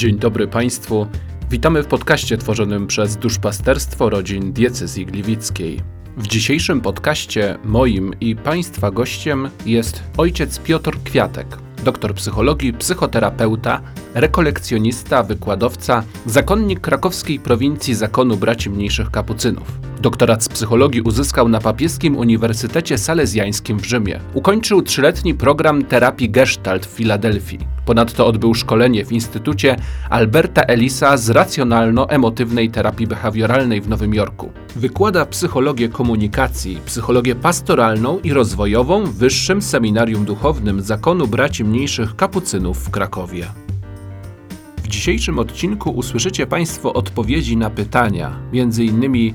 Dzień dobry Państwu. Witamy w podcaście tworzonym przez Duszpasterstwo Rodzin Diecezji Gliwickiej. W dzisiejszym podcaście moim i Państwa gościem jest ojciec Piotr Kwiatek, doktor psychologii, psychoterapeuta, rekolekcjonista, wykładowca, zakonnik krakowskiej prowincji Zakonu Braci Mniejszych Kapucynów. Doktorat z psychologii uzyskał na papieskim Uniwersytecie Salezjańskim w Rzymie. Ukończył trzyletni program terapii Gestalt w Filadelfii. Ponadto odbył szkolenie w Instytucie Alberta Elisa z racjonalno-emotywnej terapii behawioralnej w Nowym Jorku. Wykłada psychologię komunikacji, psychologię pastoralną i rozwojową w Wyższym Seminarium Duchownym Zakonu Braci Mniejszych Kapucynów w Krakowie. W dzisiejszym odcinku usłyszycie Państwo odpowiedzi na pytania, innymi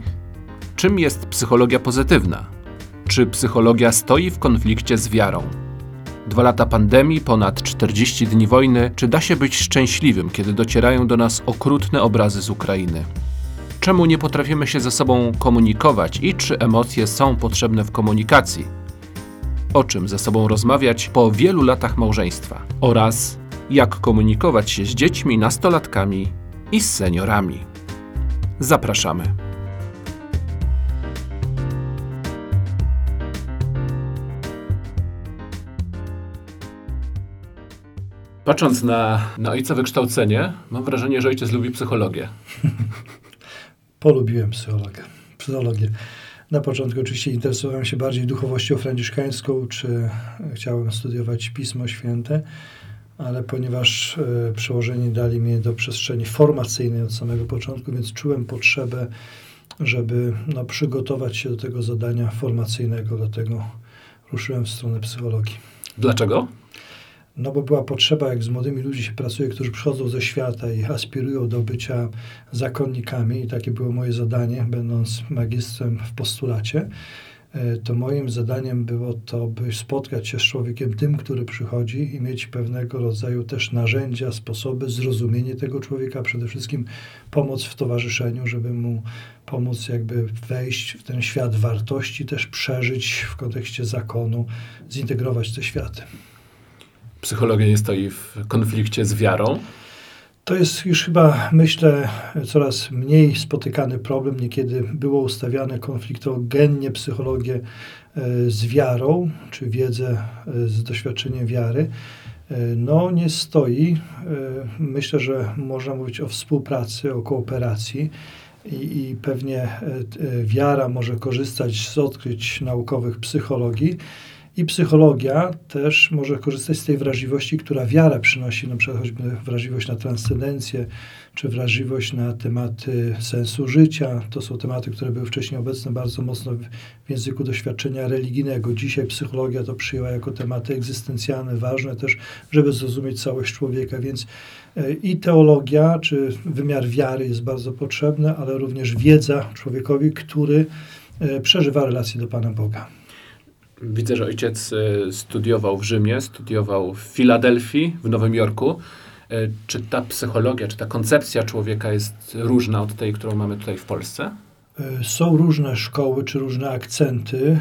czym jest psychologia pozytywna? Czy psychologia stoi w konflikcie z wiarą? Dwa lata pandemii, ponad 40 dni wojny, czy da się być szczęśliwym, kiedy docierają do nas okrutne obrazy z Ukrainy? Czemu nie potrafimy się ze sobą komunikować i czy emocje są potrzebne w komunikacji? O czym ze sobą rozmawiać po wielu latach małżeństwa? Oraz jak komunikować się z dziećmi, nastolatkami i z seniorami? Zapraszamy. Patrząc na, na ojca wykształcenie, mam wrażenie, że ojciec lubi psychologię. Polubiłem psychologię. psychologię. Na początku oczywiście interesowałem się bardziej duchowością franciszkańską, czy chciałem studiować Pismo Święte, ale ponieważ e, przełożeni dali mnie do przestrzeni formacyjnej od samego początku, więc czułem potrzebę, żeby no, przygotować się do tego zadania formacyjnego, dlatego ruszyłem w stronę psychologii. Dlaczego? No bo była potrzeba, jak z młodymi ludźmi się pracuje, którzy przychodzą ze świata i aspirują do bycia zakonnikami, i takie było moje zadanie, będąc magistrem w postulacie, e, to moim zadaniem było to, by spotkać się z człowiekiem tym, który przychodzi i mieć pewnego rodzaju też narzędzia, sposoby, zrozumienie tego człowieka, przede wszystkim pomoc w towarzyszeniu, żeby mu pomóc jakby wejść w ten świat wartości, też przeżyć w kontekście zakonu, zintegrować te światy psychologia nie stoi w konflikcie z wiarą? To jest już chyba, myślę, coraz mniej spotykany problem. Niekiedy było ustawiane konfliktogennie psychologię e, z wiarą, czy wiedzę e, z doświadczeniem wiary. E, no, nie stoi. Myślę, że można mówić o współpracy, o kooperacji. I, I, pewnie wiara może korzystać z odkryć naukowych psychologii, i psychologia też może korzystać z tej wrażliwości, która wiara przynosi, na przykład choćby wrażliwość na transcendencję, czy wrażliwość na tematy sensu życia. To są tematy, które były wcześniej obecne bardzo mocno w języku doświadczenia religijnego. Dzisiaj psychologia to przyjęła jako tematy egzystencjalne, ważne też, żeby zrozumieć całość człowieka, więc e, i teologia, czy wymiar wiary jest bardzo potrzebny, ale również wiedza człowiekowi, który e, przeżywa relację do Pana Boga. Widzę, że ojciec e, studiował w Rzymie, studiował w Filadelfii, w Nowym Jorku. E, czy ta psychologia, czy ta koncepcja człowieka jest różna od tej, którą mamy tutaj w Polsce? E, są różne szkoły, czy różne akcenty.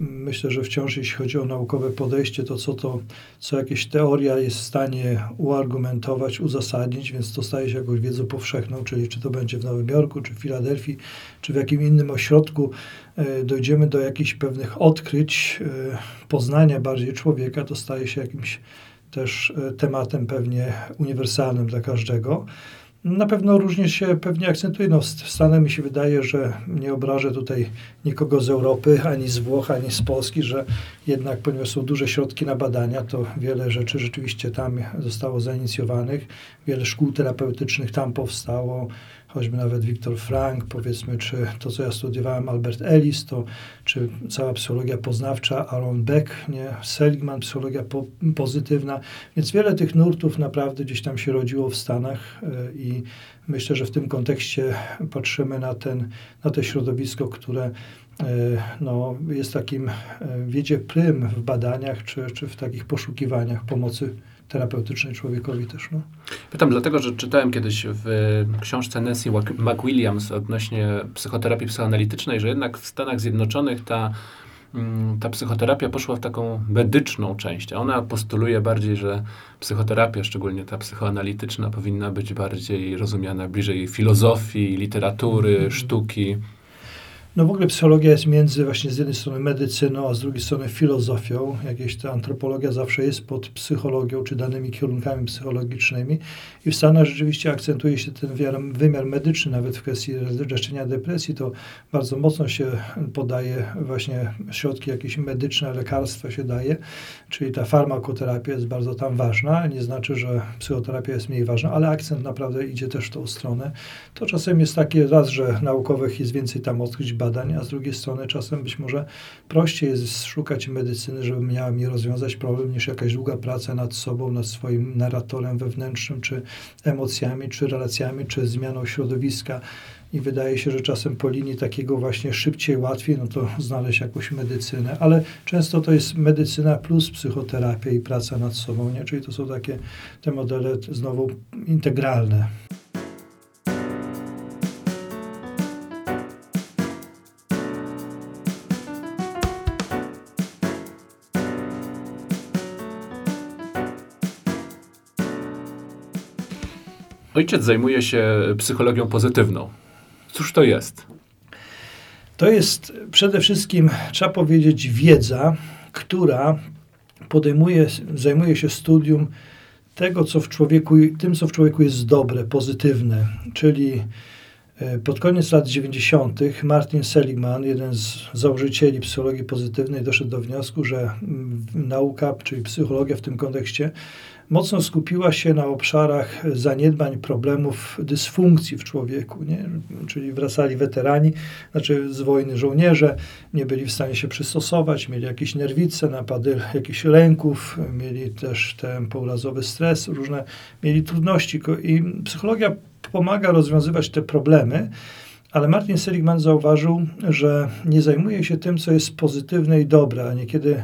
Myślę, że wciąż jeśli chodzi o naukowe podejście, to co to, co jakieś teoria jest w stanie uargumentować, uzasadnić, więc to staje się jakąś wiedzą powszechną, czyli czy to będzie w Nowym Jorku, czy w Filadelfii, czy w jakim innym ośrodku e, dojdziemy do jakichś pewnych odkryć, e, poznania bardziej człowieka, to staje się jakimś też tematem pewnie uniwersalnym dla każdego. Na pewno różnie się pewnie akcentuje. No, w Stanach mi się wydaje, że nie obrażę tutaj nikogo z Europy, ani z Włoch, ani z Polski, że jednak, ponieważ są duże środki na badania, to wiele rzeczy rzeczywiście tam zostało zainicjowanych. Wiele szkół terapeutycznych tam powstało choćby nawet Viktor Frank, powiedzmy, czy to, co ja studiowałem, Albert Ellis, to, czy cała psychologia poznawcza, Aaron Beck, nie? Seligman, psychologia po, pozytywna, więc wiele tych nurtów naprawdę gdzieś tam się rodziło w Stanach e, i myślę, że w tym kontekście patrzymy na, ten, na te środowisko, które e, no, jest takim, e, wiedzie prym w badaniach, czy, czy w takich poszukiwaniach pomocy terapeutycznej człowiekowi też. No. Pytam dlatego, że czytałem kiedyś w książce Nancy McWilliams odnośnie psychoterapii psychoanalitycznej, że jednak w Stanach Zjednoczonych ta mm, ta psychoterapia poszła w taką medyczną część, a ona postuluje bardziej, że psychoterapia, szczególnie ta psychoanalityczna, powinna być bardziej rozumiana bliżej filozofii, literatury, Mhm. sztuki. No w ogóle psychologia jest między właśnie z jednej strony medycyną, a z drugiej strony filozofią. Jakieś ta antropologia zawsze jest pod psychologią czy danymi kierunkami psychologicznymi. I w Stanach rzeczywiście akcentuje się ten wymiar, wymiar medyczny, nawet w kwestii leczenia depresji, to bardzo mocno się podaje właśnie środki jakieś medyczne, lekarstwa się daje, czyli ta farmakoterapia jest bardzo tam ważna. Nie znaczy, że psychoterapia jest mniej ważna, ale akcent naprawdę idzie też w tą stronę. To czasem jest takie raz, że naukowych jest więcej tam odkryć badań, a z drugiej strony czasem być może prościej jest szukać medycyny, żeby miała mi rozwiązać problem, niż jakaś długa praca nad sobą, nad swoim narratorem wewnętrznym, czy emocjami, czy relacjami, czy zmianą środowiska. I wydaje się, że czasem po linii takiego właśnie szybciej, łatwiej, no to znaleźć jakąś medycynę, ale często to jest medycyna plus psychoterapia i praca nad sobą, nie? Czyli to są takie te modele znowu integralne. Ojciec zajmuje się psychologią pozytywną. Cóż to jest? To jest przede wszystkim, trzeba powiedzieć, wiedza, która podejmuje, zajmuje się studium tego, co w człowieku, tym, co w człowieku jest dobre, pozytywne. Czyli e, pod koniec lat 90. Martin Seligman, jeden z założycieli psychologii pozytywnej, doszedł do wniosku, że mm, nauka, czyli psychologia w tym kontekście, mocno skupiła się na obszarach zaniedbań, problemów, dysfunkcji w człowieku. Nie? Czyli wracali weterani, znaczy z wojny żołnierze, nie byli w stanie się przystosować, mieli jakieś nerwice, napady jakichś lęków, mieli też ten pourazowy stres, różne mieli trudności. I psychologia pomaga rozwiązywać te problemy. Ale Martin Seligman zauważył, że nie zajmuje się tym, co jest pozytywne i dobre, a niekiedy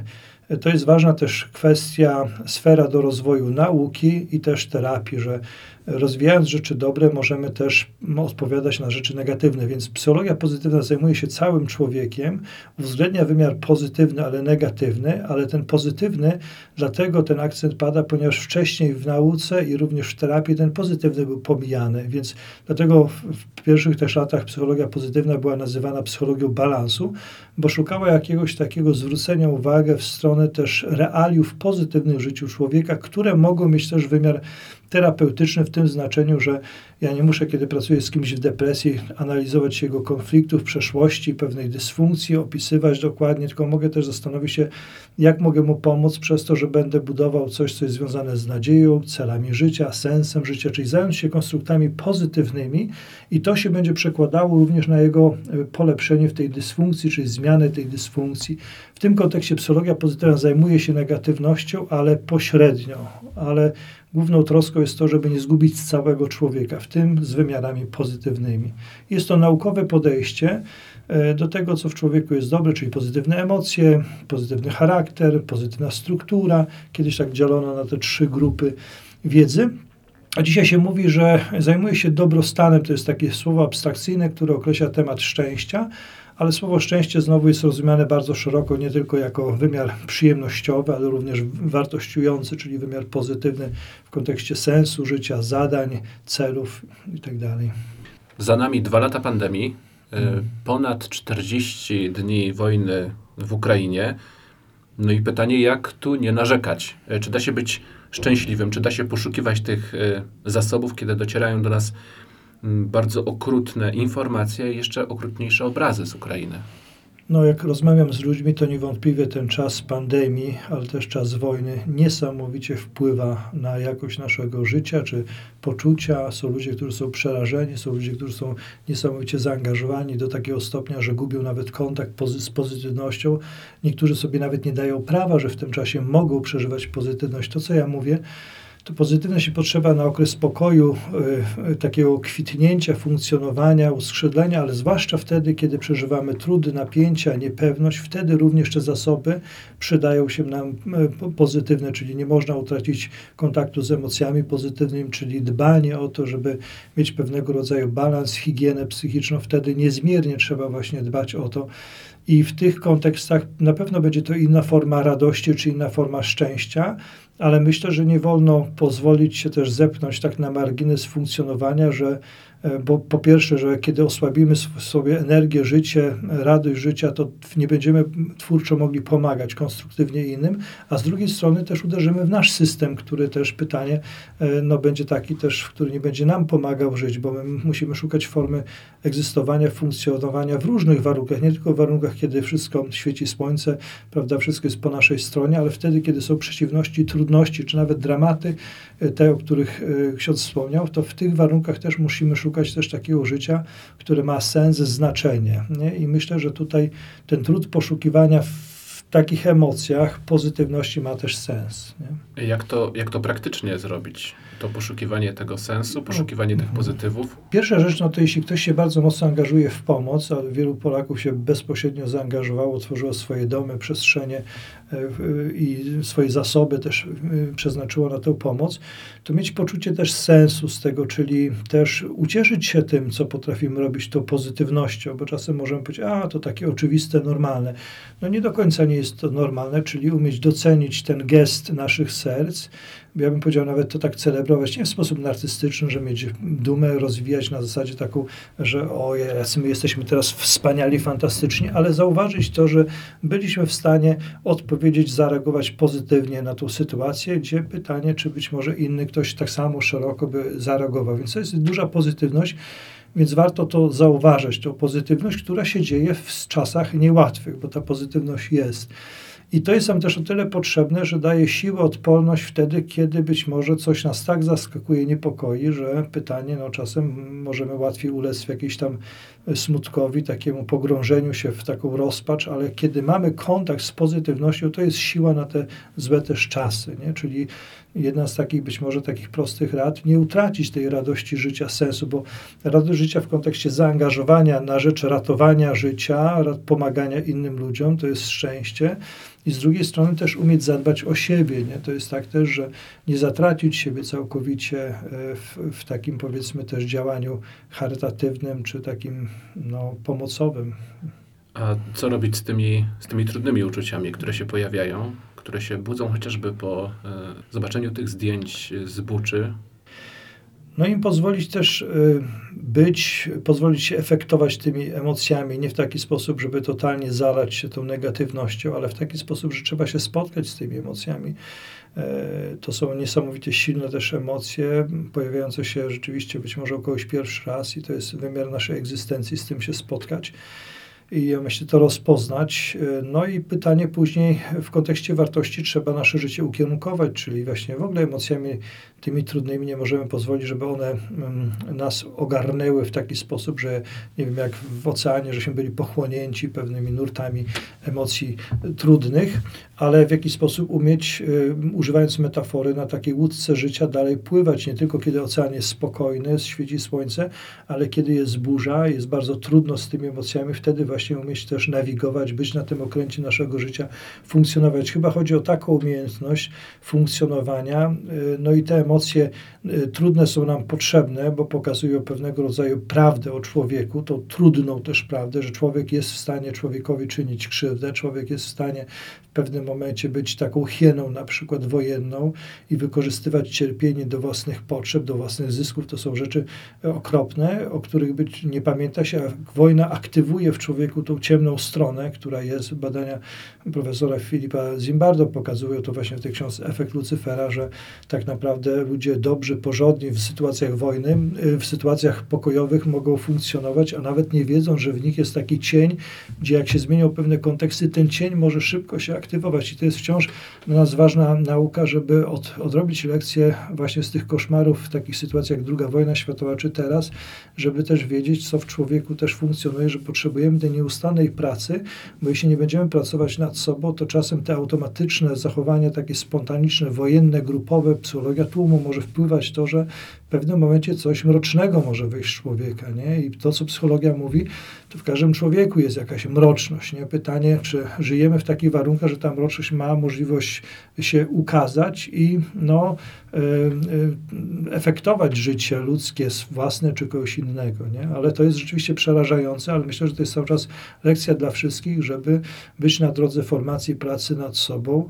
to jest ważna też kwestia, sfera do rozwoju nauki i też terapii, że rozwijając rzeczy dobre, możemy też odpowiadać na rzeczy negatywne. Więc psychologia pozytywna zajmuje się całym człowiekiem, uwzględnia wymiar pozytywny, ale negatywny, ale ten pozytywny, dlatego ten akcent pada, ponieważ wcześniej w nauce i również w terapii ten pozytywny był pomijany. Więc dlatego w pierwszych też latach psychologia pozytywna była nazywana psychologią balansu, bo szukała jakiegoś takiego zwrócenia uwagi w stronę też realiów pozytywnych w życiu człowieka, które mogą mieć też wymiar terapeutyczny w tym znaczeniu, że ja nie muszę, kiedy pracuję z kimś w depresji, analizować jego konfliktów, przeszłości, pewnej dysfunkcji, opisywać dokładnie, tylko mogę też zastanowić się, jak mogę mu pomóc przez to, że będę budował coś, co jest związane z nadzieją, celami życia, sensem życia, czyli zająć się konstruktami pozytywnymi i to się będzie przekładało również na jego e, polepszenie w tej dysfunkcji, czyli zmianę tej dysfunkcji. W tym kontekście psychologia pozytywna zajmuje się negatywnością, ale pośrednio, ale główną troską jest to, żeby nie zgubić całego człowieka, w tym z wymiarami pozytywnymi. Jest to naukowe podejście e, do tego, co w człowieku jest dobre, czyli pozytywne emocje, pozytywny charakter, pozytywna struktura. Kiedyś tak dzielono na te trzy grupy wiedzy. A dzisiaj się mówi, że zajmuje się dobrostanem, to jest takie słowo abstrakcyjne, które określa temat szczęścia, ale słowo szczęście znowu jest rozumiane bardzo szeroko, nie tylko jako wymiar przyjemnościowy, ale również wartościujący, czyli wymiar pozytywny w kontekście sensu życia, zadań, celów itd. Za nami dwa lata pandemii, hmm. ponad 40 dni wojny w Ukrainie. No i pytanie, jak tu nie narzekać? E, czy da się być szczęśliwym? Czy da się poszukiwać tych e, zasobów, kiedy docierają do nas bardzo okrutne informacje i jeszcze okrutniejsze obrazy z Ukrainy. No, jak rozmawiam z ludźmi, to niewątpliwie ten czas pandemii, ale też czas wojny niesamowicie wpływa na jakość naszego życia czy poczucia. Są ludzie, którzy są przerażeni, są ludzie, którzy są niesamowicie zaangażowani do takiego stopnia, że gubią nawet kontakt pozy z pozytywnością. Niektórzy sobie nawet nie dają prawa, że w tym czasie mogą przeżywać pozytywność. To, co ja mówię, to pozytywność i potrzeba na okres spokoju, y, takiego kwitnięcia, funkcjonowania, uskrzydlenia, ale zwłaszcza wtedy, kiedy przeżywamy trudy, napięcia, niepewność, wtedy również te zasoby przydają się nam y, pozytywne, czyli nie można utracić kontaktu z emocjami pozytywnymi, czyli dbanie o to, żeby mieć pewnego rodzaju balans, higienę psychiczną, wtedy niezmiernie trzeba właśnie dbać o to. I w tych kontekstach na pewno będzie to inna forma radości czy inna forma szczęścia, ale myślę, że nie wolno pozwolić się też zepchnąć tak na margines funkcjonowania, że E, bo po pierwsze, że kiedy osłabimy sobie energię, życie, radość życia, to nie będziemy twórczo mogli pomagać konstruktywnie innym, a z drugiej strony też uderzymy w nasz system, który też pytanie, e, no będzie taki też, który nie będzie nam pomagał żyć, bo my musimy szukać formy egzystowania, funkcjonowania w różnych warunkach, nie tylko w warunkach, kiedy wszystko świeci słońce, prawda, wszystko jest po naszej stronie, ale wtedy, kiedy są przeciwności, trudności, czy nawet dramaty, e, te, o których ksiądz wspomniał, to w tych warunkach też musimy szukać też takiego życia, które ma sens, znaczenie. Nie? I myślę, że tutaj ten trud poszukiwania w takich emocjach pozytywności ma też sens. Nie? Jak, to, jak to praktycznie zrobić? To poszukiwanie tego sensu, poszukiwanie tych pozytywów? Pierwsza rzecz, no to jeśli ktoś się bardzo mocno angażuje w pomoc, a wielu Polaków się bezpośrednio zaangażowało, tworzyło swoje domy, przestrzenie e, i swoje zasoby też e, przeznaczyło na tę pomoc, to mieć poczucie też sensu z tego, czyli też ucieszyć się tym, co potrafimy robić, tą pozytywnością, bo czasem możemy powiedzieć, a to takie oczywiste, normalne. No nie do końca nie jest to normalne, czyli umieć docenić ten gest naszych serc, ja bym powiedział nawet to tak celebrować, nie w sposób narcystyczny, że mieć dumę, rozwijać na zasadzie taką, że o, my jesteśmy teraz wspaniali, fantastyczni, ale zauważyć to, że byliśmy w stanie odpowiedzieć, zareagować pozytywnie na tą sytuację, gdzie pytanie, czy być może inny ktoś tak samo szeroko by zareagował. Więc to jest duża pozytywność. Więc warto to zauważyć, tą pozytywność, która się dzieje w czasach niełatwych, bo ta pozytywność jest. I to jest nam też o tyle potrzebne, że daje siłę, odporność wtedy, kiedy być może coś nas tak zaskakuje, niepokoi, że pytanie, no czasem możemy łatwiej ulec w jakiejś tam smutkowi, takiemu pogrążeniu się w taką rozpacz, ale kiedy mamy kontakt z pozytywnością, to jest siła na te złe też czasy, nie? Czyli jedna z takich być może takich prostych rad, nie utracić tej radości życia, sensu, bo radość życia w kontekście zaangażowania na rzecz ratowania życia, pomagania innym ludziom, to jest szczęście, i z drugiej strony też umieć zadbać o siebie. Nie? To jest tak też, że nie zatracić siebie całkowicie e, w, w takim powiedzmy też działaniu charytatywnym czy takim no, pomocowym. A co robić z tymi, z tymi trudnymi uczuciami, które się pojawiają, które się budzą chociażby po e, zobaczeniu tych zdjęć z Buczy, no im pozwolić też y, być, pozwolić się efektować tymi emocjami, nie w taki sposób, żeby totalnie zalać się tą negatywnością, ale w taki sposób, że trzeba się spotkać z tymi emocjami. E, to są niesamowicie silne też emocje, pojawiające się rzeczywiście być może u kogoś pierwszy raz i to jest wymiar naszej egzystencji, z tym się spotkać i ja myślę to rozpoznać. E, no i pytanie później w kontekście wartości trzeba nasze życie ukierunkować, czyli właśnie w ogóle emocjami tymi trudnymi nie możemy pozwolić, żeby one mm, nas ogarnęły w taki sposób, że nie wiem, jak w oceanie, żeśmy byli pochłonięci pewnymi nurtami emocji trudnych, ale w jakiś sposób umieć, y, używając metafory, na takiej łódce życia dalej pływać, nie tylko kiedy ocean jest spokojny, świeci słońce, ale kiedy jest burza, jest bardzo trudno z tymi emocjami, wtedy właśnie umieć też nawigować, być na tym okręcie naszego życia, funkcjonować. Chyba chodzi o taką umiejętność funkcjonowania, y, no i te emocje y, trudne są nam potrzebne, bo pokazują pewnego rodzaju prawdę o człowieku, tą trudną też prawdę, że człowiek jest w stanie człowiekowi czynić krzywdę, człowiek jest w stanie w pewnym momencie być taką hieną na przykład wojenną i wykorzystywać cierpienie do własnych potrzeb, do własnych zysków. To są rzeczy okropne, o których być nie pamięta się, a wojna aktywuje w człowieku tą ciemną stronę, która jest. Badania profesora Filipa Zimbardo pokazują to właśnie w tej książce Efekt Lucyfera, że tak naprawdę ludzie dobrzy, porządni w sytuacjach wojny, w sytuacjach pokojowych mogą funkcjonować, a nawet nie wiedzą, że w nich jest taki cień, gdzie jak się zmienią pewne konteksty, ten cień może szybko się aktywować. I to jest wciąż dla nas ważna nauka, żeby od, odrobić lekcje właśnie z tych koszmarów w takich sytuacjach jak II wojna światowa czy teraz, żeby też wiedzieć, co w człowieku też funkcjonuje, że potrzebujemy tej nieustannej pracy, bo jeśli nie będziemy pracować nad sobą, to czasem te automatyczne zachowania, takie spontaniczne, wojenne, grupowe, psychologia tłumu może wpływać to, że pewnym momencie coś mrocznego może wyjść z człowieka, nie? I to, co psychologia mówi, to w każdym człowieku jest jakaś mroczność, nie? Pytanie, czy żyjemy w takich warunkach, że ta mroczność ma możliwość się ukazać i no, y, y, efektować życie ludzkie, własne czy kogoś innego, nie? Ale to jest rzeczywiście przerażające, ale myślę, że to jest cały czas lekcja dla wszystkich, żeby być na drodze formacji pracy nad sobą,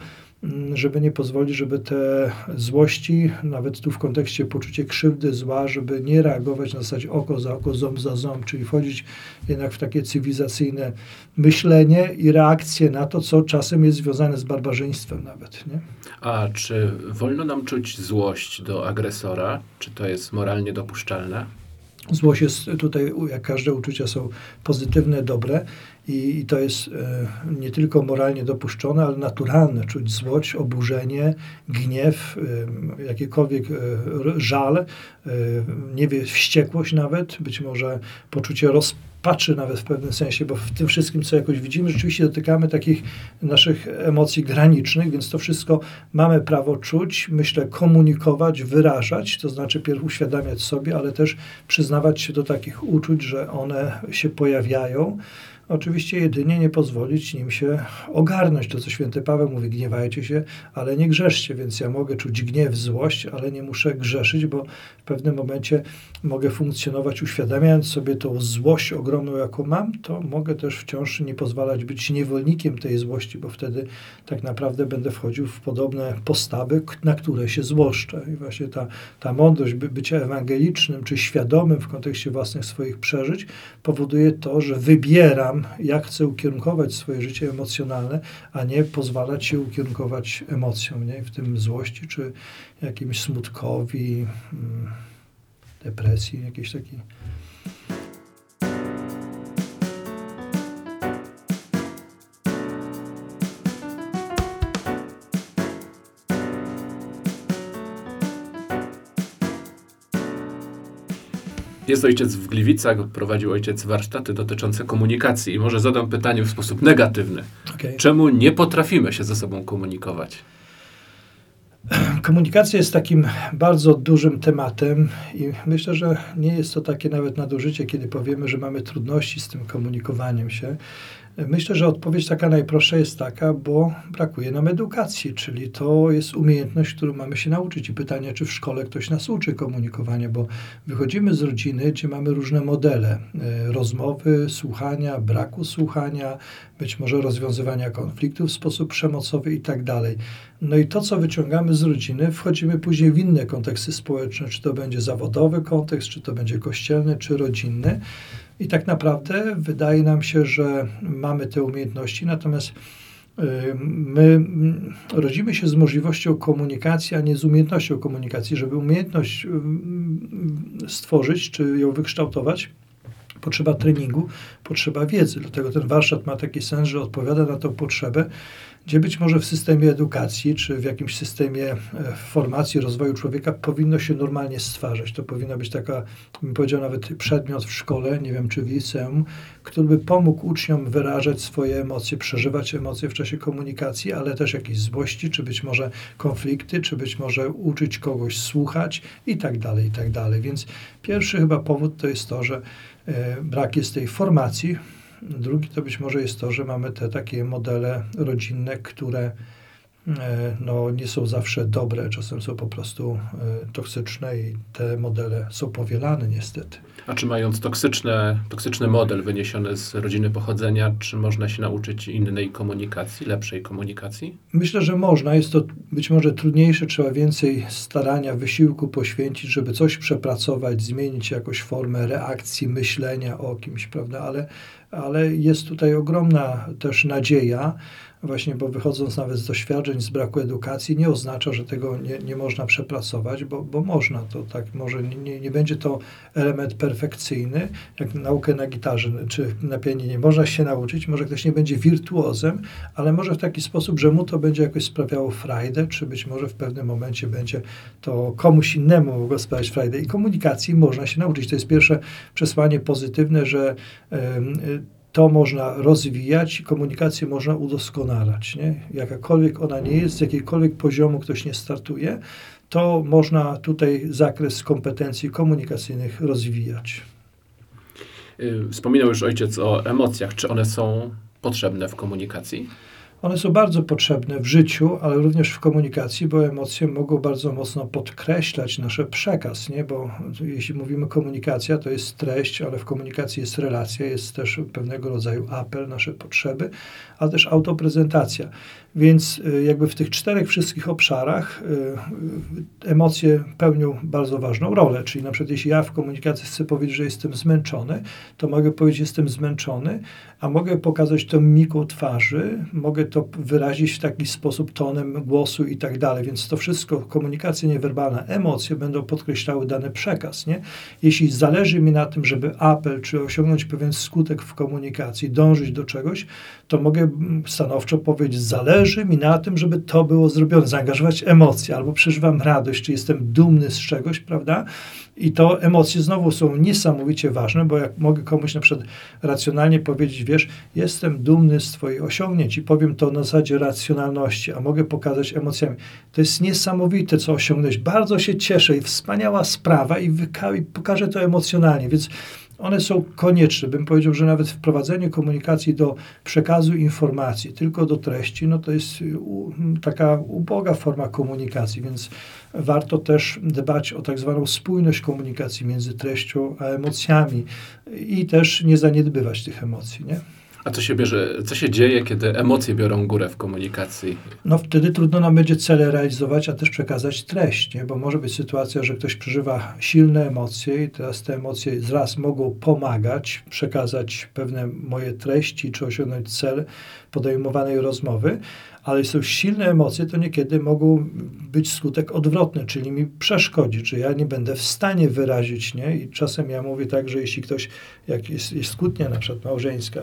żeby nie pozwolić, żeby te złości, nawet tu w kontekście poczucie krzywdy, zła, żeby nie reagować na zasadzie oko za oko, ząb za ząb, czyli wchodzić jednak w takie cywilizacyjne myślenie i reakcje na to, co czasem jest związane z barbarzyństwem nawet. Nie? A czy wolno nam czuć złość do agresora? Czy to jest moralnie dopuszczalne? Złość jest tutaj, jak każde uczucia są pozytywne, dobre i, i to jest e, nie tylko moralnie dopuszczone, ale naturalne. Czuć złość, oburzenie, gniew, e, jakikolwiek e, żal, nie wie, wściekłość nawet, być może poczucie rozpaczy patrzy nawet w pewnym sensie, bo w tym wszystkim, co jakoś widzimy, rzeczywiście dotykamy takich naszych emocji granicznych, więc to wszystko mamy prawo czuć, myślę, komunikować, wyrażać, to znaczy pierw uświadamiać sobie, ale też przyznawać się do takich uczuć, że one się pojawiają. Oczywiście jedynie nie pozwolić nim się ogarnąć. To, co święty Paweł mówi, gniewajcie się, ale nie grzeszcie, więc ja mogę czuć gniew, złość, ale nie muszę grzeszyć, bo w pewnym momencie mogę funkcjonować uświadamiając sobie tą złość ogromną, jaką mam, to mogę też wciąż nie pozwalać być niewolnikiem tej złości, bo wtedy tak naprawdę będę wchodził w podobne postawy, na które się złoszczę. I właśnie ta, ta mądrość by, bycia ewangelicznym czy świadomym w kontekście własnych swoich przeżyć powoduje to, że wybieram jak chcę ukierunkować swoje życie emocjonalne, a nie pozwalać się ukierunkować emocjom, nie? w tym złości czy jakimś smutkowi, mm, depresji, jakiejś takiej. Jest ojciec w Gliwicach, prowadził ojciec warsztaty dotyczące komunikacji i może zadam pytanie w sposób negatywny. Okay. Czemu nie potrafimy się ze sobą komunikować? Komunikacja jest takim bardzo dużym tematem i myślę, że nie jest to takie nawet nadużycie, kiedy powiemy, że mamy trudności z tym komunikowaniem się. Myślę, że odpowiedź taka najprostsza jest taka, bo brakuje nam edukacji, czyli to jest umiejętność, którą mamy się nauczyć. I pytanie, czy w szkole ktoś nas uczy komunikowania, bo wychodzimy z rodziny, gdzie mamy różne modele e, rozmowy, słuchania, braku słuchania, być może rozwiązywania konfliktów w sposób przemocowy i tak dalej. No i to, co wyciągamy z rodziny, wchodzimy później w inne konteksty społeczne, czy to będzie zawodowy kontekst, czy to będzie kościelny, czy rodzinny. I tak naprawdę wydaje nam się, że mamy te umiejętności, natomiast y, my rodzimy się z możliwością komunikacji, a nie z umiejętnością komunikacji. Żeby umiejętność y, stworzyć czy ją wykształtować, potrzeba treningu, potrzeba wiedzy. Dlatego ten warsztat ma taki sens, że odpowiada na tą potrzebę gdzie być może w systemie edukacji czy w jakimś systemie e, formacji, rozwoju człowieka powinno się normalnie stwarzać. To powinna być taka, bym powiedział, nawet przedmiot w szkole, nie wiem czy w liceum, który by pomógł uczniom wyrażać swoje emocje, przeżywać emocje w czasie komunikacji, ale też jakieś złości, czy być może konflikty, czy być może uczyć kogoś słuchać i tak dalej, i tak dalej. Więc pierwszy chyba powód to jest to, że e, brak jest tej formacji, Drugi to być może jest to, że mamy te takie modele rodzinne, które no, nie są zawsze dobre, czasem są po prostu e, toksyczne i te modele są powielane niestety. A czy mając toksyczne, toksyczny model wyniesiony z rodziny pochodzenia, czy można się nauczyć innej komunikacji, lepszej komunikacji? Myślę, że można. Jest to być może trudniejsze, trzeba więcej starania, wysiłku poświęcić, żeby coś przepracować, zmienić jakąś formę reakcji, myślenia o kimś, prawda? Ale ale jest tutaj ogromna też nadzieja, właśnie, bo wychodząc nawet z doświadczeń, z braku edukacji, nie oznacza, że tego nie, nie można przepracować, bo, bo można to tak, może nie, nie będzie to element perfekcyjny, jak naukę na gitarze czy na pianinie. Można się nauczyć, może ktoś nie będzie wirtuozem, ale może w taki sposób, że mu to będzie jakoś sprawiało frajdę, czy być może w pewnym momencie będzie to komuś innemu mogło sprawiać frajdę. I komunikacji można się nauczyć. To jest pierwsze przesłanie pozytywne, że to można rozwijać, komunikację można udoskonalać. Nie? Jakakolwiek ona nie jest, z jakiegokolwiek poziomu ktoś nie startuje, to można tutaj zakres kompetencji komunikacyjnych rozwijać. Y, wspominał już ojciec o emocjach. Czy one są potrzebne w komunikacji? One są bardzo potrzebne w życiu, ale również w komunikacji, bo emocje mogą bardzo mocno podkreślać nasz przekaz, nie? Bo jeśli mówimy komunikacja, to jest treść, ale w komunikacji jest relacja, jest też pewnego rodzaju apel, nasze potrzeby, ale też autoprezentacja. Więc y, jakby w tych czterech wszystkich obszarach y, emocje pełnią bardzo ważną rolę. Czyli na przykład jeśli ja w komunikacji chcę powiedzieć, że jestem zmęczony, to mogę powiedzieć, jestem zmęczony, a mogę pokazać to mimiką twarzy, mogę to wyrazić w taki sposób tonem głosu i tak dalej. Więc to wszystko, komunikacja niewerbalna, emocje będą podkreślały dany przekaz. Nie? Jeśli zależy mi na tym, żeby apel, czy osiągnąć pewien skutek w komunikacji, dążyć do czegoś, to mogę mm, stanowczo powiedzieć, zależy mi na tym, żeby to było zrobione, zaangażować emocje, albo przeżywam radość, czy jestem dumny z czegoś, prawda? I to emocje znowu są niesamowicie ważne, bo jak mogę komuś na przykład racjonalnie powiedzieć, wiesz, jestem dumny z Twoich osiągnięć i powiem to na zasadzie racjonalności, a mogę pokazać emocjami. To jest niesamowite, co osiągnąłeś. Bardzo się cieszę i wspaniała sprawa i, wyka- i pokażę to emocjonalnie, więc one są konieczne. Bym powiedział, że nawet wprowadzenie komunikacji do przekazu informacji, tylko do treści, no to jest taka uboga forma komunikacji, więc warto też dbać o tak zwaną spójność komunikacji między treścią a emocjami i też nie zaniedbywać tych emocji, nie? A co się bierze, co się dzieje, kiedy emocje biorą górę w komunikacji? No wtedy trudno nam będzie cele realizować, a też przekazać treść, nie? bo może być sytuacja, że ktoś przeżywa silne emocje i teraz te emocje raz mogą pomagać przekazać pewne moje treści czy osiągnąć cel podejmowanej rozmowy, ale są silne emocje, to niekiedy mogą być skutek odwrotny, czyli mi przeszkodzić, że ja nie będę w stanie wyrazić, nie? I czasem ja mówię tak, że jeśli ktoś, jak jest, jest kłótnia na przykład małżeńska,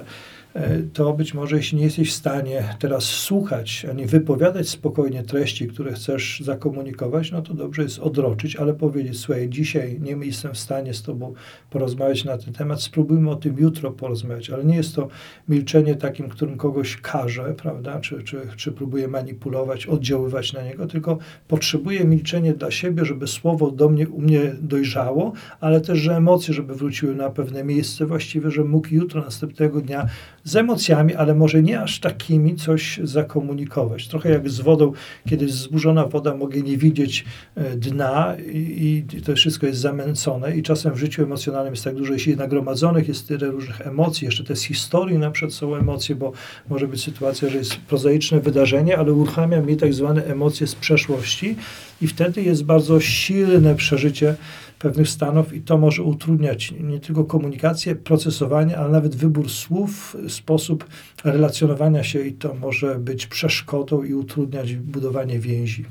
E, to być może jeśli nie jesteś w stanie teraz słuchać, ani wypowiadać spokojnie treści, które chcesz zakomunikować, no to dobrze jest odroczyć, ale powiedzieć, słuchaj, dzisiaj nie jestem w stanie z tobą porozmawiać na ten temat, spróbujmy o tym jutro porozmawiać, ale nie jest to milczenie takim, którym kogoś karze, prawda, czy, czy, czy próbuje manipulować, oddziaływać na niego, tylko potrzebuję milczenie dla siebie, żeby słowo do mnie, u mnie dojrzało, ale też, że emocje, żeby wróciły na pewne miejsce właściwie, że mógł jutro, następnego dnia z emocjami, ale może nie aż takimi coś zakomunikować. Trochę jak z wodą, kiedy jest zburzona woda, mogę nie widzieć e, dna i, i to wszystko jest zamęcone i czasem w życiu emocjonalnym jest tak dużo, jeśli nagromadzonych jest tyle różnych emocji, jeszcze te z historii na przykład są emocje, bo może być sytuacja, że jest prozaiczne wydarzenie, ale uruchamia mi tak zwane emocje z przeszłości i wtedy jest bardzo silne przeżycie pewnych stanów i to może utrudniać nie tylko komunikację, procesowanie, ale nawet wybór słów, sposób relacjonowania się i to może być przeszkodą i utrudniać budowanie więzi.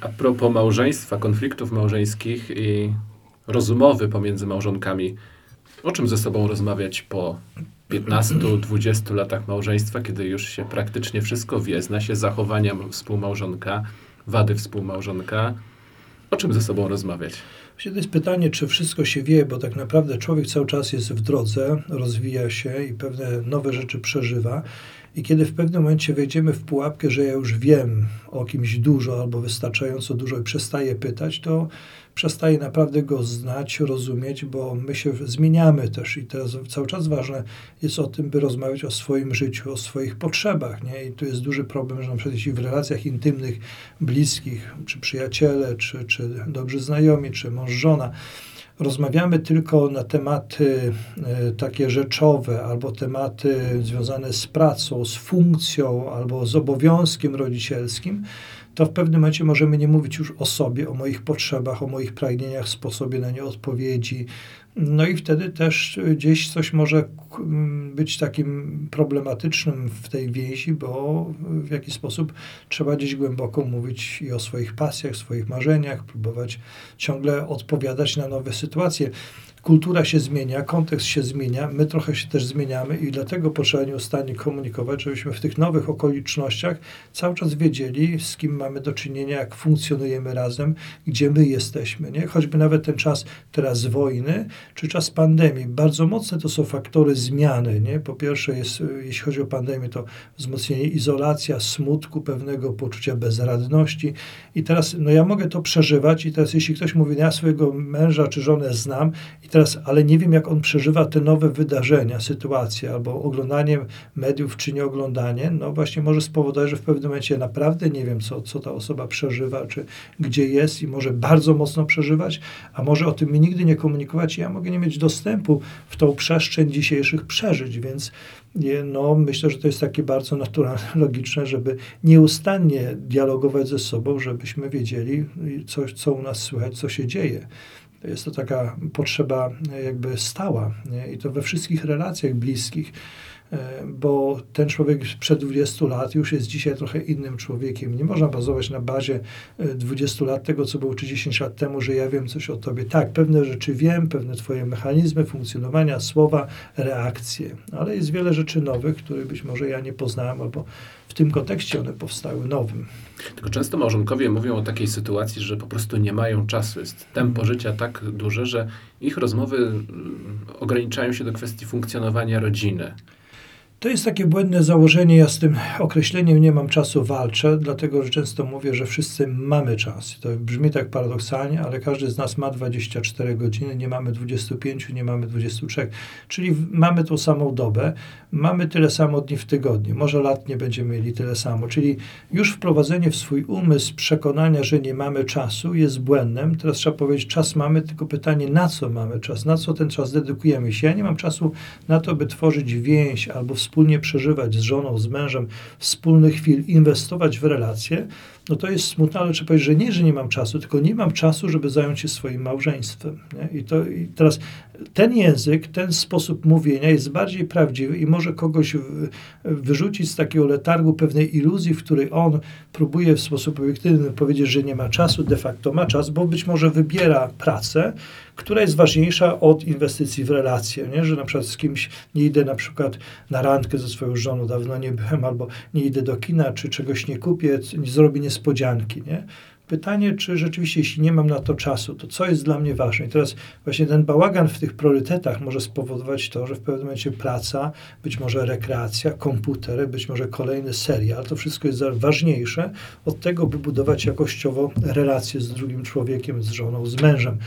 A propos małżeństwa, konfliktów małżeńskich i rozmowy pomiędzy małżonkami, o czym ze sobą rozmawiać po 15-20 latach małżeństwa, kiedy już się praktycznie wszystko wie, zna się zachowania współmałżonka, wady współmałżonka, o czym ze sobą rozmawiać? To jest pytanie, czy wszystko się wie, bo tak naprawdę człowiek cały czas jest w drodze, rozwija się i pewne nowe rzeczy przeżywa. I kiedy w pewnym momencie wejdziemy w pułapkę, że ja już wiem o kimś dużo albo wystarczająco dużo i przestaję pytać, to przestaje naprawdę go znać, rozumieć, bo my się zmieniamy też i teraz cały czas ważne jest o tym, by rozmawiać o swoim życiu, o swoich potrzebach, nie? I tu jest duży problem, że na przykład jeśli w relacjach intymnych, bliskich, czy przyjaciele, czy, czy dobrzy znajomi, czy mąż, żona, rozmawiamy tylko na tematy e, takie rzeczowe, albo tematy związane z pracą, z funkcją, albo z obowiązkiem rodzicielskim, to w pewnym momencie możemy nie mówić już o sobie, o moich potrzebach, o moich pragnieniach, sposobie na nie odpowiedzi. No i wtedy też gdzieś coś może być takim problematycznym w tej więzi, bo w jakiś sposób trzeba gdzieś głęboko mówić i o swoich pasjach, swoich marzeniach, próbować ciągle odpowiadać na nowe sytuacje kultura się zmienia, kontekst się zmienia, my trochę się też zmieniamy i dlatego potrzeba nieustannie komunikować, żebyśmy w tych nowych okolicznościach cały czas wiedzieli, z kim mamy do czynienia, jak funkcjonujemy razem, gdzie my jesteśmy. Nie? Choćby nawet ten czas teraz wojny, czy czas pandemii. Bardzo mocne to są faktory zmiany. Nie? Po pierwsze jest, jeśli chodzi o pandemię, to wzmocnienie izolacja, smutku, pewnego poczucia bezradności. I teraz, no ja mogę to przeżywać i teraz jeśli ktoś mówi, no ja swojego męża czy żonę znam i teraz, ale nie wiem jak on przeżywa te nowe wydarzenia, sytuacje, albo oglądanie mediów czy nieoglądanie, no właśnie może spowodować, że w pewnym momencie naprawdę nie wiem, co, co ta osoba przeżywa, czy gdzie jest i może bardzo mocno przeżywać, a może o tym mi nigdy nie komunikować i ja mogę nie mieć dostępu w tą przestrzeń dzisiejszych przeżyć, więc no, myślę, że to jest takie bardzo naturalne, logiczne, żeby nieustannie dialogować ze sobą, żebyśmy wiedzieli, coś, co u nas słychać, co się dzieje. Jest to taka potrzeba jakby stała nie? i to we wszystkich relacjach bliskich. E, bo ten człowiek przed 20 lat już jest dzisiaj trochę innym człowiekiem. Nie można bazować na bazie 20 e, lat tego, co było czy 10 lat temu, że ja wiem coś o tobie. Tak, pewne rzeczy wiem, pewne twoje mechanizmy funkcjonowania, słowa, reakcje, ale jest wiele rzeczy nowych, których być może ja nie poznałem, albo w tym kontekście one powstały nowym. Tylko często małżonkowie mówią o takiej sytuacji, że po prostu nie mają czasu. Jest tempo mhm. życia tak duże, że ich rozmowy mm, ograniczają się do kwestii funkcjonowania rodziny. To jest takie błędne założenie. Ja z tym określeniem nie mam czasu walczę, dlatego że często mówię, że wszyscy mamy czas. To brzmi tak paradoksalnie, ale każdy z nas ma 24 godziny, nie mamy 25, nie mamy 23. Czyli mamy tą samą dobę, mamy tyle samo dni w tygodniu. Może lat nie będziemy mieli tyle samo. Czyli już wprowadzenie w swój umysł przekonania, że nie mamy czasu jest błędem. Teraz trzeba powiedzieć, czas mamy, tylko pytanie, na co mamy czas? Na co ten czas dedykujemy? Jeśli ja nie mam czasu na to, by tworzyć więź albo wspólnie przeżywać z żoną, z mężem wspólnych chwil, inwestować w relacje, no to jest smutne, ale trzeba powiedzieć, że nie, że nie mam czasu, tylko nie mam czasu, żeby zająć się swoim małżeństwem. Nie? I, to, I teraz ten język, ten sposób mówienia jest bardziej prawdziwy i może kogoś wyrzucić z takiego letargu pewnej iluzji, w której on próbuje w sposób obiektywny powiedzieć, że nie ma czasu, de facto ma czas, bo być może wybiera pracę, która jest ważniejsza od inwestycji w relacje, nie? że na przykład z kimś nie idę na przykład na randkę ze swoją żoną, dawno nie byłem, albo nie idę do kina, czy czegoś nie kupię, nie zrobię niespodzianki, nie? Pytanie, czy rzeczywiście, jeśli nie mam na to czasu, to co jest dla mnie ważne? I teraz właśnie ten bałagan w tych priorytetach może spowodować to, że w pewnym momencie praca, być może rekreacja, komputer, być może kolejny serial, to wszystko jest ważniejsze od tego, by budować jakościowo relacje z drugim człowiekiem, z żoną, z mężem.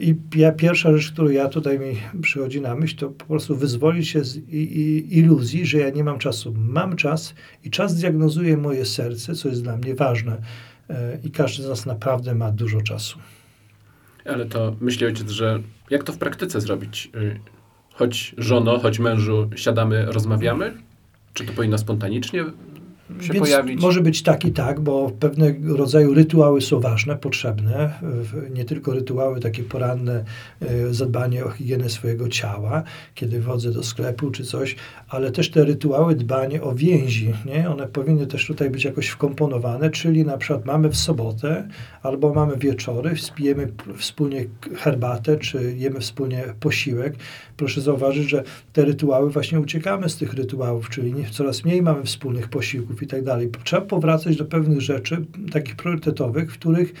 I ja, pierwsza rzecz, którą ja tutaj mi przychodzi na myśl, to po prostu wyzwolić się z i, i, iluzji, że ja nie mam czasu. Mam czas i czas diagnozuje moje serce, co jest dla mnie ważne. E, I każdy z nas naprawdę ma dużo czasu. Ale to myśli ojciec, że jak to w praktyce zrobić? Y, choć żono, choć mężu siadamy, rozmawiamy? Czy to powinno spontanicznie się Więc pojawić. Może być tak i tak, bo pewnego rodzaju rytuały są ważne, potrzebne. Nie tylko rytuały takie poranne, e, zadbanie o higienę swojego ciała, kiedy wchodzę do sklepu czy coś, ale też te rytuały dbanie o więzi. Nie? One powinny też tutaj być jakoś wkomponowane, czyli na przykład mamy w sobotę albo mamy wieczory, spijemy wspólnie herbatę, czy jemy wspólnie posiłek. Proszę zauważyć, że te rytuały, właśnie uciekamy z tych rytuałów, czyli coraz mniej mamy wspólnych posiłków i tak dalej. Trzeba powracać do pewnych rzeczy, takich priorytetowych, w których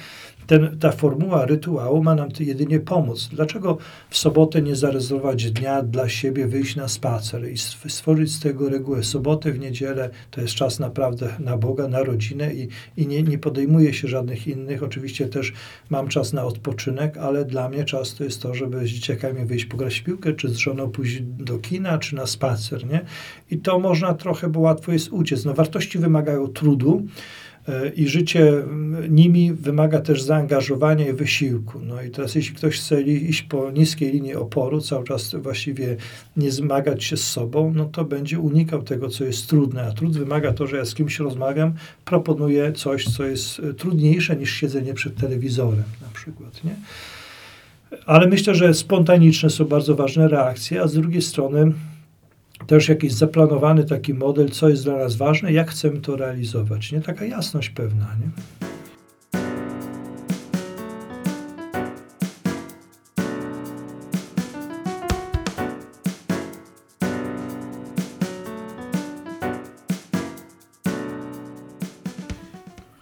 ten, ta formuła rytuału ma nam jedynie pomóc. Dlaczego w sobotę nie zarezerwować dnia dla siebie, wyjść na spacer i stworzyć z tego regułę? Sobotę, w niedzielę to jest czas naprawdę na Boga, na rodzinę i, i nie, nie podejmuję się żadnych innych. Oczywiście też mam czas na odpoczynek, ale dla mnie czas to jest to, żeby z dzieciakami wyjść pograć piłkę, czy z żoną pójść do kina, czy na spacer, nie? I to można trochę, bo łatwo jest uciec. No wartości wymagają trudu, i życie nimi wymaga też zaangażowania i wysiłku. No i teraz jeśli ktoś chce iść po niskiej linii oporu, cały czas właściwie nie zmagać się z sobą, no to będzie unikał tego, co jest trudne. A trud wymaga to, że ja z kimś rozmawiam, proponuję coś, co jest trudniejsze niż siedzenie przed telewizorem na przykład, nie? Ale myślę, że spontaniczne są bardzo ważne reakcje, a z drugiej strony też jakiś zaplanowany taki model, co jest dla nas ważne, jak chcemy to realizować. Nie taka jasność pewna, nie?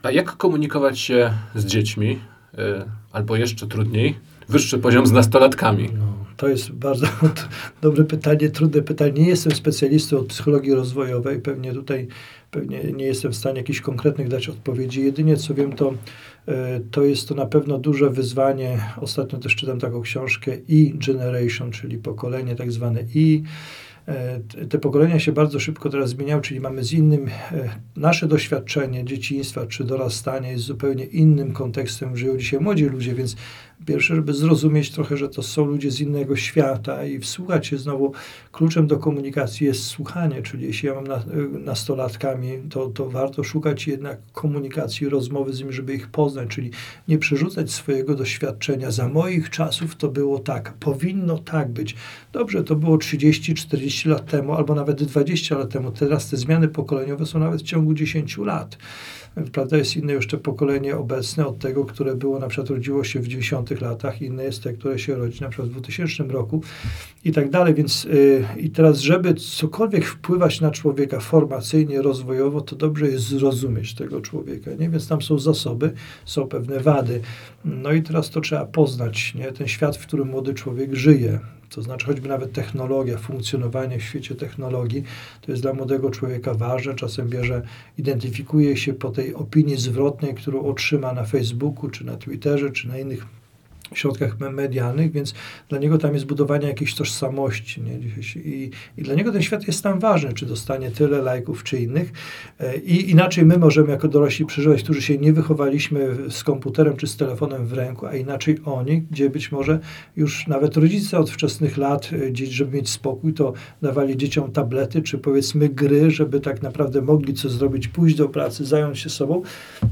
A jak komunikować się z dziećmi, y, albo jeszcze trudniej, wyższy poziom z nastolatkami? No, to jest bardzo dobre pytanie, trudne pytanie. Nie jestem specjalistą od psychologii rozwojowej, pewnie tutaj pewnie nie jestem w stanie jakichś konkretnych dać odpowiedzi. Jedynie co wiem, to, e, to jest to na pewno duże wyzwanie. Ostatnio też czytam taką książkę E-Generation, czyli pokolenie tak zwane. E, te pokolenia się bardzo szybko teraz zmieniają, czyli mamy z innym, e, nasze doświadczenie dzieciństwa czy dorastania jest zupełnie innym kontekstem, żyją dzisiaj młodzi ludzie, więc Pierwsze, żeby zrozumieć trochę, że to są ludzie z innego świata i wsłuchać się znowu. Kluczem do komunikacji jest słuchanie, czyli jeśli ja mam na, nastolatkami, to, to warto szukać jednak komunikacji, rozmowy z nimi, żeby ich poznać, czyli nie przerzucać swojego doświadczenia. Za moich czasów to było tak, powinno tak być. Dobrze, to było 30-40 lat temu, albo nawet 20 lat temu. Teraz te zmiany pokoleniowe są nawet w ciągu 10 lat. Prawda, jest inne jeszcze pokolenie obecne od tego, które było, na przykład rodziło się w 90 latach, inne jest te, które się rodzi na przykład w 2000 roku i tak dalej. Więc yy, i teraz, żeby cokolwiek wpływać na człowieka formacyjnie, rozwojowo, to dobrze jest zrozumieć tego człowieka, nie? Więc tam są zasoby, są pewne wady. No i teraz to trzeba poznać, nie? Ten świat, w którym młody człowiek żyje. To znaczy choćby nawet technologia, funkcjonowanie w świecie technologii, to jest dla młodego człowieka ważne. Czasem bierze, identyfikuje się po tej opinii zwrotnej, którą otrzyma na Facebooku, czy na Twitterze, czy na innych środkach medialnych, więc dla niego tam jest budowanie jakiejś tożsamości. Nie? I, I dla niego ten świat jest tam ważny, czy dostanie tyle lajków, czy innych. E, I inaczej my możemy jako dorośli przeżywać, którzy się nie wychowaliśmy z komputerem czy z telefonem w ręku, a inaczej oni, gdzie być może już nawet rodzice od wczesnych lat, e, żeby mieć spokój, to dawali dzieciom tablety, czy powiedzmy gry, żeby tak naprawdę mogli co zrobić, pójść do pracy, zająć się sobą.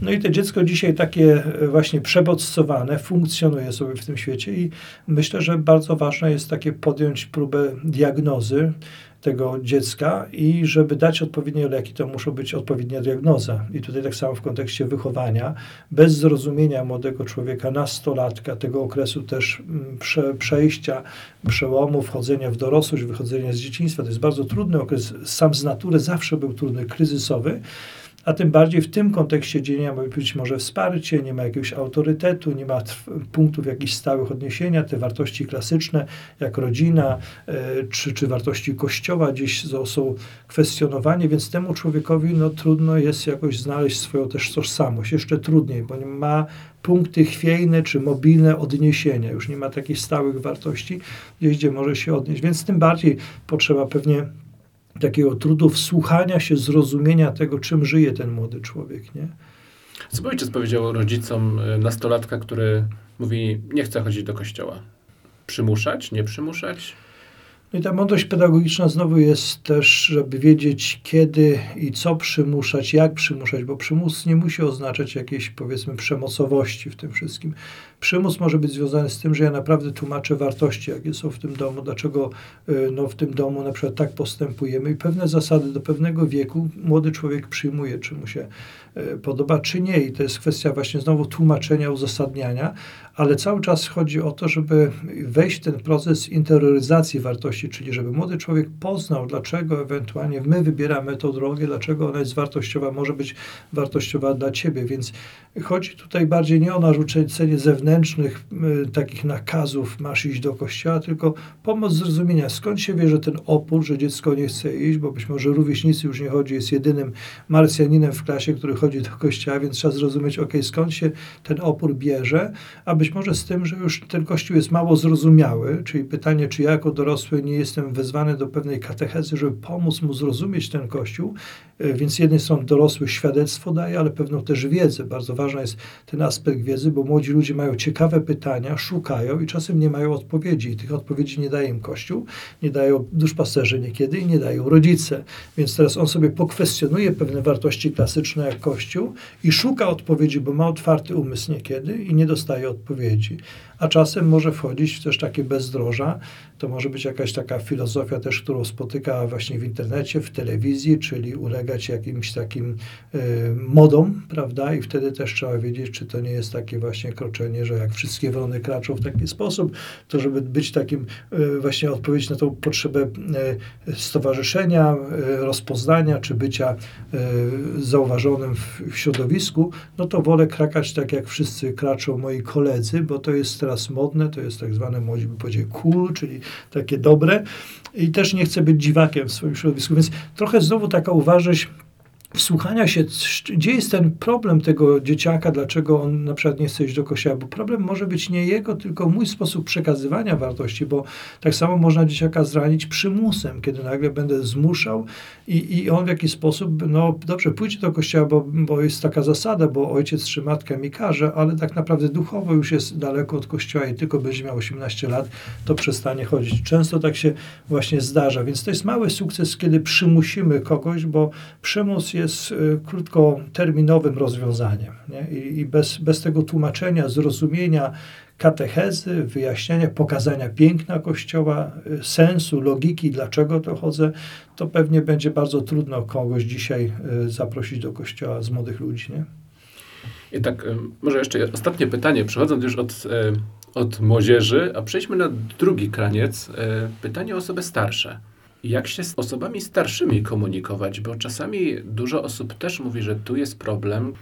No i to dziecko dzisiaj takie e, właśnie przebodźcowane funkcjonuje sobie w tym świecie i myślę, że bardzo ważne jest takie podjąć próbę diagnozy tego dziecka i żeby dać odpowiednie leki, to muszą być odpowiednia diagnoza. I tutaj tak samo w kontekście wychowania, bez zrozumienia młodego człowieka, nastolatka, tego okresu też mm, prze, przejścia, przełomu, wchodzenia w dorosłość, wychodzenia z dzieciństwa. To jest bardzo trudny okres, sam z natury zawsze był trudny, kryzysowy a tym bardziej w tym kontekście, gdzie nie ma być może wsparcie, nie ma jakiegoś autorytetu, nie ma punktów jakichś stałych odniesienia, te wartości klasyczne, jak rodzina, e, czy, czy wartości kościoła gdzieś są kwestionowane, więc temu człowiekowi no, trudno jest jakoś znaleźć swoją też tożsamość, jeszcze trudniej, bo nie ma punkty chwiejne czy mobilne odniesienia, już nie ma takich stałych wartości, gdzie może się odnieść, więc tym bardziej potrzeba pewnie takiego trudu wsłuchania się, zrozumienia tego, czym żyje ten młody człowiek. Nie? Co ojciec powiedział rodzicom y, nastolatka, który mówi, nie chce chodzić do kościoła? Przymuszać, nie przymuszać? No i ta mądrość pedagogiczna znowu jest też, żeby wiedzieć kiedy i co przymuszać, jak przymuszać, bo przymus nie musi oznaczać jakiejś powiedzmy przemocowości w tym wszystkim. Przymus może być związany z tym, że ja naprawdę tłumaczę wartości, jakie są w tym domu, dlaczego y, no, w tym domu na przykład tak postępujemy i pewne zasady do pewnego wieku młody człowiek przyjmuje, czy mu się y, podoba, czy nie. I to jest kwestia właśnie znowu tłumaczenia, uzasadniania, ale cały czas chodzi o to, żeby wejść w ten proces interioryzacji wartości, czyli żeby młody człowiek poznał, dlaczego ewentualnie my wybieramy tą drogę, dlaczego ona jest wartościowa, może być wartościowa dla ciebie. Więc chodzi tutaj bardziej nie o narzucenie zewnętrznych y, takich nakazów, masz iść do kościoła, tylko pomoc zrozumienia, skąd się wie, że ten opór, że dziecko nie chce iść, bo być może rówieśnicy już nie chodzi, jest jedynym marsjaninem w klasie, który chodzi do kościoła, więc trzeba zrozumieć, ok, skąd się ten opór bierze, aby być może z tym, że już ten Kościół jest mało zrozumiały, czyli pytanie, czy ja jako dorosły nie jestem wezwany do pewnej katechezy, żeby pomóc mu zrozumieć ten Kościół. E, więc z jednej strony dorosły świadectwo daje, ale pewną też wiedzę. Bardzo ważny jest ten aspekt wiedzy, bo młodzi ludzie mają ciekawe pytania, szukają i czasem nie mają odpowiedzi. I tych odpowiedzi nie daje im Kościół, nie dają duszpasterze niekiedy i nie dają rodzice. Więc teraz on sobie pokwestionuje pewne wartości klasyczne jak Kościół i szuka odpowiedzi, bo ma otwarty umysł niekiedy i nie dostaje odpowiedzi odpowiedzi. A czasem może wchodzić w też takie bezdroża. To może być jakaś taka filozofia też, którą spotyka właśnie w internecie, w telewizji, czyli ulegać jakimś takim y, modom, prawda? I wtedy też trzeba wiedzieć, czy to nie jest takie właśnie kroczenie, że jak wszystkie wrony kraczą w taki sposób, to żeby być takim y, właśnie odpowiedź na tą potrzebę y, stowarzyszenia, rozpoznania, czy bycia zauważonym w, w środowisku, no to wolę krakać tak, jak wszyscy kraczą moi koledzy, bo to jest teraz modne, to jest tak zwane, młodzi by powiedzieli cool, czyli takie dobre. I też nie chcę być dziwakiem w swoim środowisku, więc trochę znowu taka uważność wsłuchania się, gdzie jest ten problem tego dzieciaka, dlaczego on na przykład nie chce iść do kościoła, bo problem może być nie jego, tylko mój sposób przekazywania wartości, bo tak samo można dzieciaka zranić przymusem, kiedy nagle będę zmuszał i, i on w jakiś sposób, no dobrze, pójdź do kościoła, bo, bo jest taka zasada, bo ojciec czy matka mi każe, ale tak naprawdę duchowo już jest daleko od kościoła i tylko będzie miał 18 lat, to przestanie chodzić. Często tak się właśnie zdarza, więc to jest mały sukces, kiedy przymusimy kogoś, bo przymus jest y, krótkoterminowym rozwiązaniem. Nie? I, I, bez, bez tego tłumaczenia, zrozumienia katechezy, wyjaśniania, pokazania piękna Kościoła, y, sensu, logiki, dlaczego to chodzę, to pewnie będzie bardzo trudno kogoś dzisiaj y, zaprosić do Kościoła z młodych ludzi. Nie? I tak, może jeszcze ostatnie pytanie, przechodząc już od, od młodzieży, a przejdźmy na drugi kraniec. Pytanie o osoby starsze jak się z osobami starszymi komunikować, bo czasami dużo osób też mówi, że tu jest problem,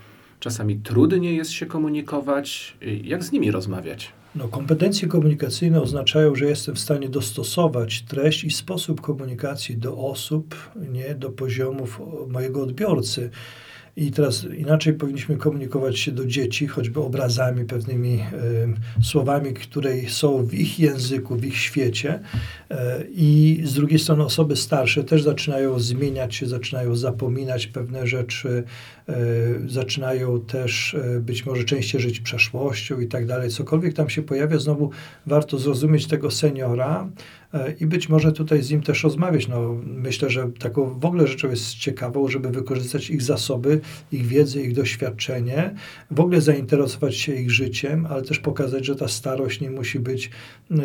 czasami trudniej jest się komunikować. Jak z nimi rozmawiać? No, kompetencje komunikacyjne oznaczają, że jestem w stanie dostosować treść i sposób komunikacji do osób, nie do poziomów mojego odbiorcy. I teraz inaczej powinniśmy komunikować się do dzieci, choćby obrazami, pewnymi y, słowami, które są w ich języku, w ich świecie. Y, I z drugiej strony osoby starsze też zaczynają zmieniać się, zaczynają zapominać pewne rzeczy, y, zaczynają też być może częściej żyć przeszłością i tak dalej. Cokolwiek tam się pojawia, znowu warto zrozumieć tego seniora, i być może tutaj z nim też rozmawiać. No, myślę, że taką w ogóle rzeczą jest ciekawą, żeby wykorzystać ich zasoby, ich wiedzę, ich doświadczenie, w ogóle zainteresować się ich życiem, ale też pokazać, że ta starość nie musi być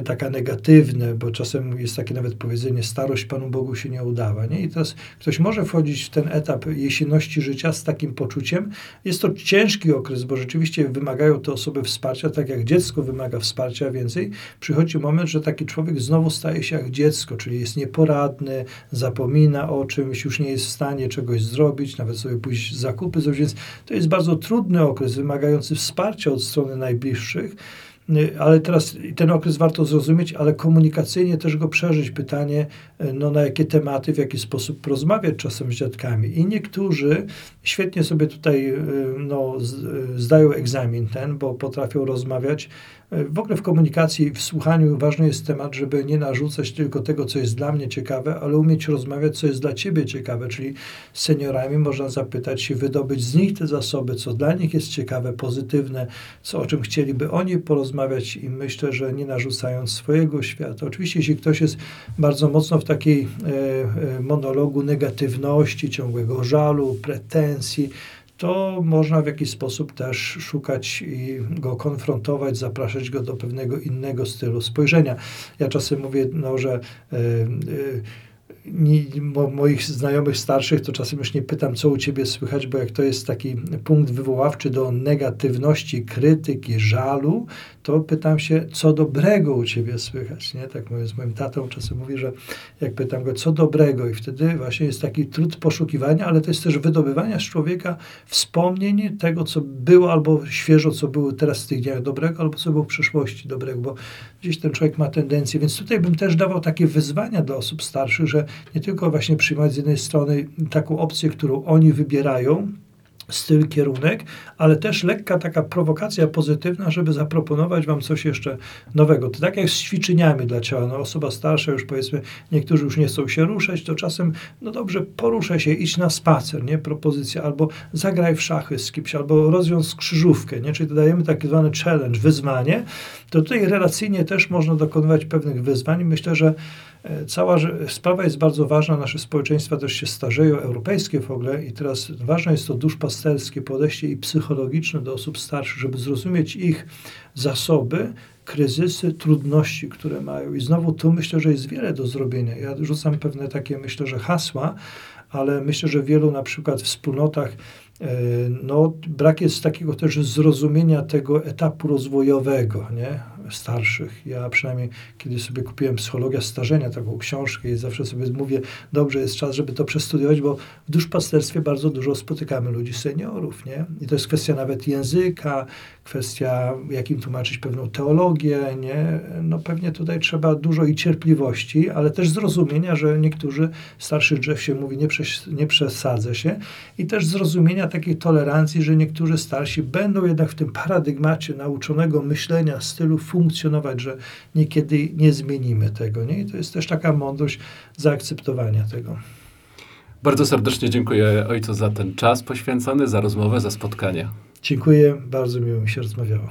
taka negatywna, bo czasem jest takie nawet powiedzenie, starość Panu Bogu się nie udawa. Nie? I teraz ktoś może wchodzić w ten etap jesienności życia z takim poczuciem. Jest to ciężki okres, bo rzeczywiście wymagają te osoby wsparcia, tak jak dziecko wymaga wsparcia więcej. Przychodzi moment, że taki człowiek znowu staje się jak dziecko, czyli jest nieporadny, zapomina o czymś, już nie jest w stanie czegoś zrobić, nawet sobie pójść zakupy zrobić. Więc to jest bardzo trudny okres, wymagający wsparcia od strony najbliższych. Ale teraz ten okres warto zrozumieć, ale komunikacyjnie też go przeżyć. Pytanie, no, na jakie tematy, w jaki sposób rozmawiać czasem z dziadkami. I niektórzy świetnie sobie tutaj no, zdają egzamin ten, bo potrafią rozmawiać w ogóle w komunikacji, w słuchaniu ważny jest temat, żeby nie narzucać tylko tego, co jest dla mnie ciekawe, ale umieć rozmawiać, co jest dla ciebie ciekawe. Czyli z seniorami można zapytać się, wydobyć z nich te zasoby, co dla nich jest ciekawe, pozytywne, co o czym chcieliby oni porozmawiać i myślę, że nie narzucając swojego świata. Oczywiście, jeśli ktoś jest bardzo mocno w takiej e, e, monologu negatywności, ciągłego żalu, pretensji, to można w jakiś sposób też szukać i go konfrontować, zapraszać go do pewnego innego stylu spojrzenia. Ja czasem mówię, no, że y, y, nie, mo, moich znajomych starszych, to czasem już nie pytam, co u ciebie słychać, bo jak to jest taki punkt wywoławczy do negatywności, krytyki, żalu, to pytam się, co dobrego u ciebie słychać. Nie? Tak mówię z moim tatą, czasem mówię, że jak pytam go, co dobrego, i wtedy właśnie jest taki trud poszukiwania, ale to jest też wydobywania z człowieka wspomnień tego, co było, albo świeżo, co było teraz w tych dniach dobrego, albo co było w przeszłości dobrego, bo gdzieś ten człowiek ma tendencję. Więc tutaj bym też dawał takie wyzwania dla osób starszych, że nie tylko właśnie przyjmować z jednej strony taką opcję, którą oni wybierają, styl, kierunek, ale też lekka taka prowokacja pozytywna, żeby zaproponować wam coś jeszcze nowego. To tak jak z ćwiczeniami dla ciała. No, osoba starsza już powiedzmy, niektórzy już nie chcą się ruszać, to czasem, no dobrze, poruszaj się, idź na spacer, nie? Propozycja, albo zagraj w szachy z kimś, albo rozwiąż krzyżówkę, nie? Czyli dodajemy taki zwany challenge, wyzwanie. To tutaj relacyjnie też można dokonywać pewnych wyzwań. Myślę, że cała sprawa jest bardzo ważna, nasze społeczeństwa też się starzeją, europejskie w ogóle i teraz ważne jest to duszpasterskie podejście i psychologiczne do osób starszych, żeby zrozumieć ich zasoby, kryzysy, trudności, które mają. I znowu tu myślę, że jest wiele do zrobienia. Ja rzucam pewne takie, myślę, że hasła, ale myślę, że wielu na przykład wspólnotach e, no, brak jest takiego też zrozumienia tego etapu rozwojowego, nie? Starszych. Ja przynajmniej, kiedy sobie kupiłem Psychologia Starzenia, taką książkę i zawsze sobie mówię, dobrze jest czas, żeby to przestudiować, bo w duszpasterstwie bardzo dużo spotykamy ludzi seniorów, nie? I to jest kwestia nawet języka, kwestia, jak im tłumaczyć pewną teologię, nie? No pewnie tutaj trzeba dużo i cierpliwości, ale też zrozumienia, że niektórzy starszych drzew się mówi, nie, przes nie przesadzę się i też zrozumienia takiej tolerancji, że niektórzy starsi będą jednak w tym paradygmacie nauczonego myślenia, stylu funkcjonować, że niekiedy nie zmienimy tego, nie? I to jest też taka mądrość zaakceptowania tego. Bardzo serdecznie dziękuję ojcu za ten czas poświęcony, za rozmowę, za spotkanie. Dziękuję, bardzo miło mi się rozmawiało.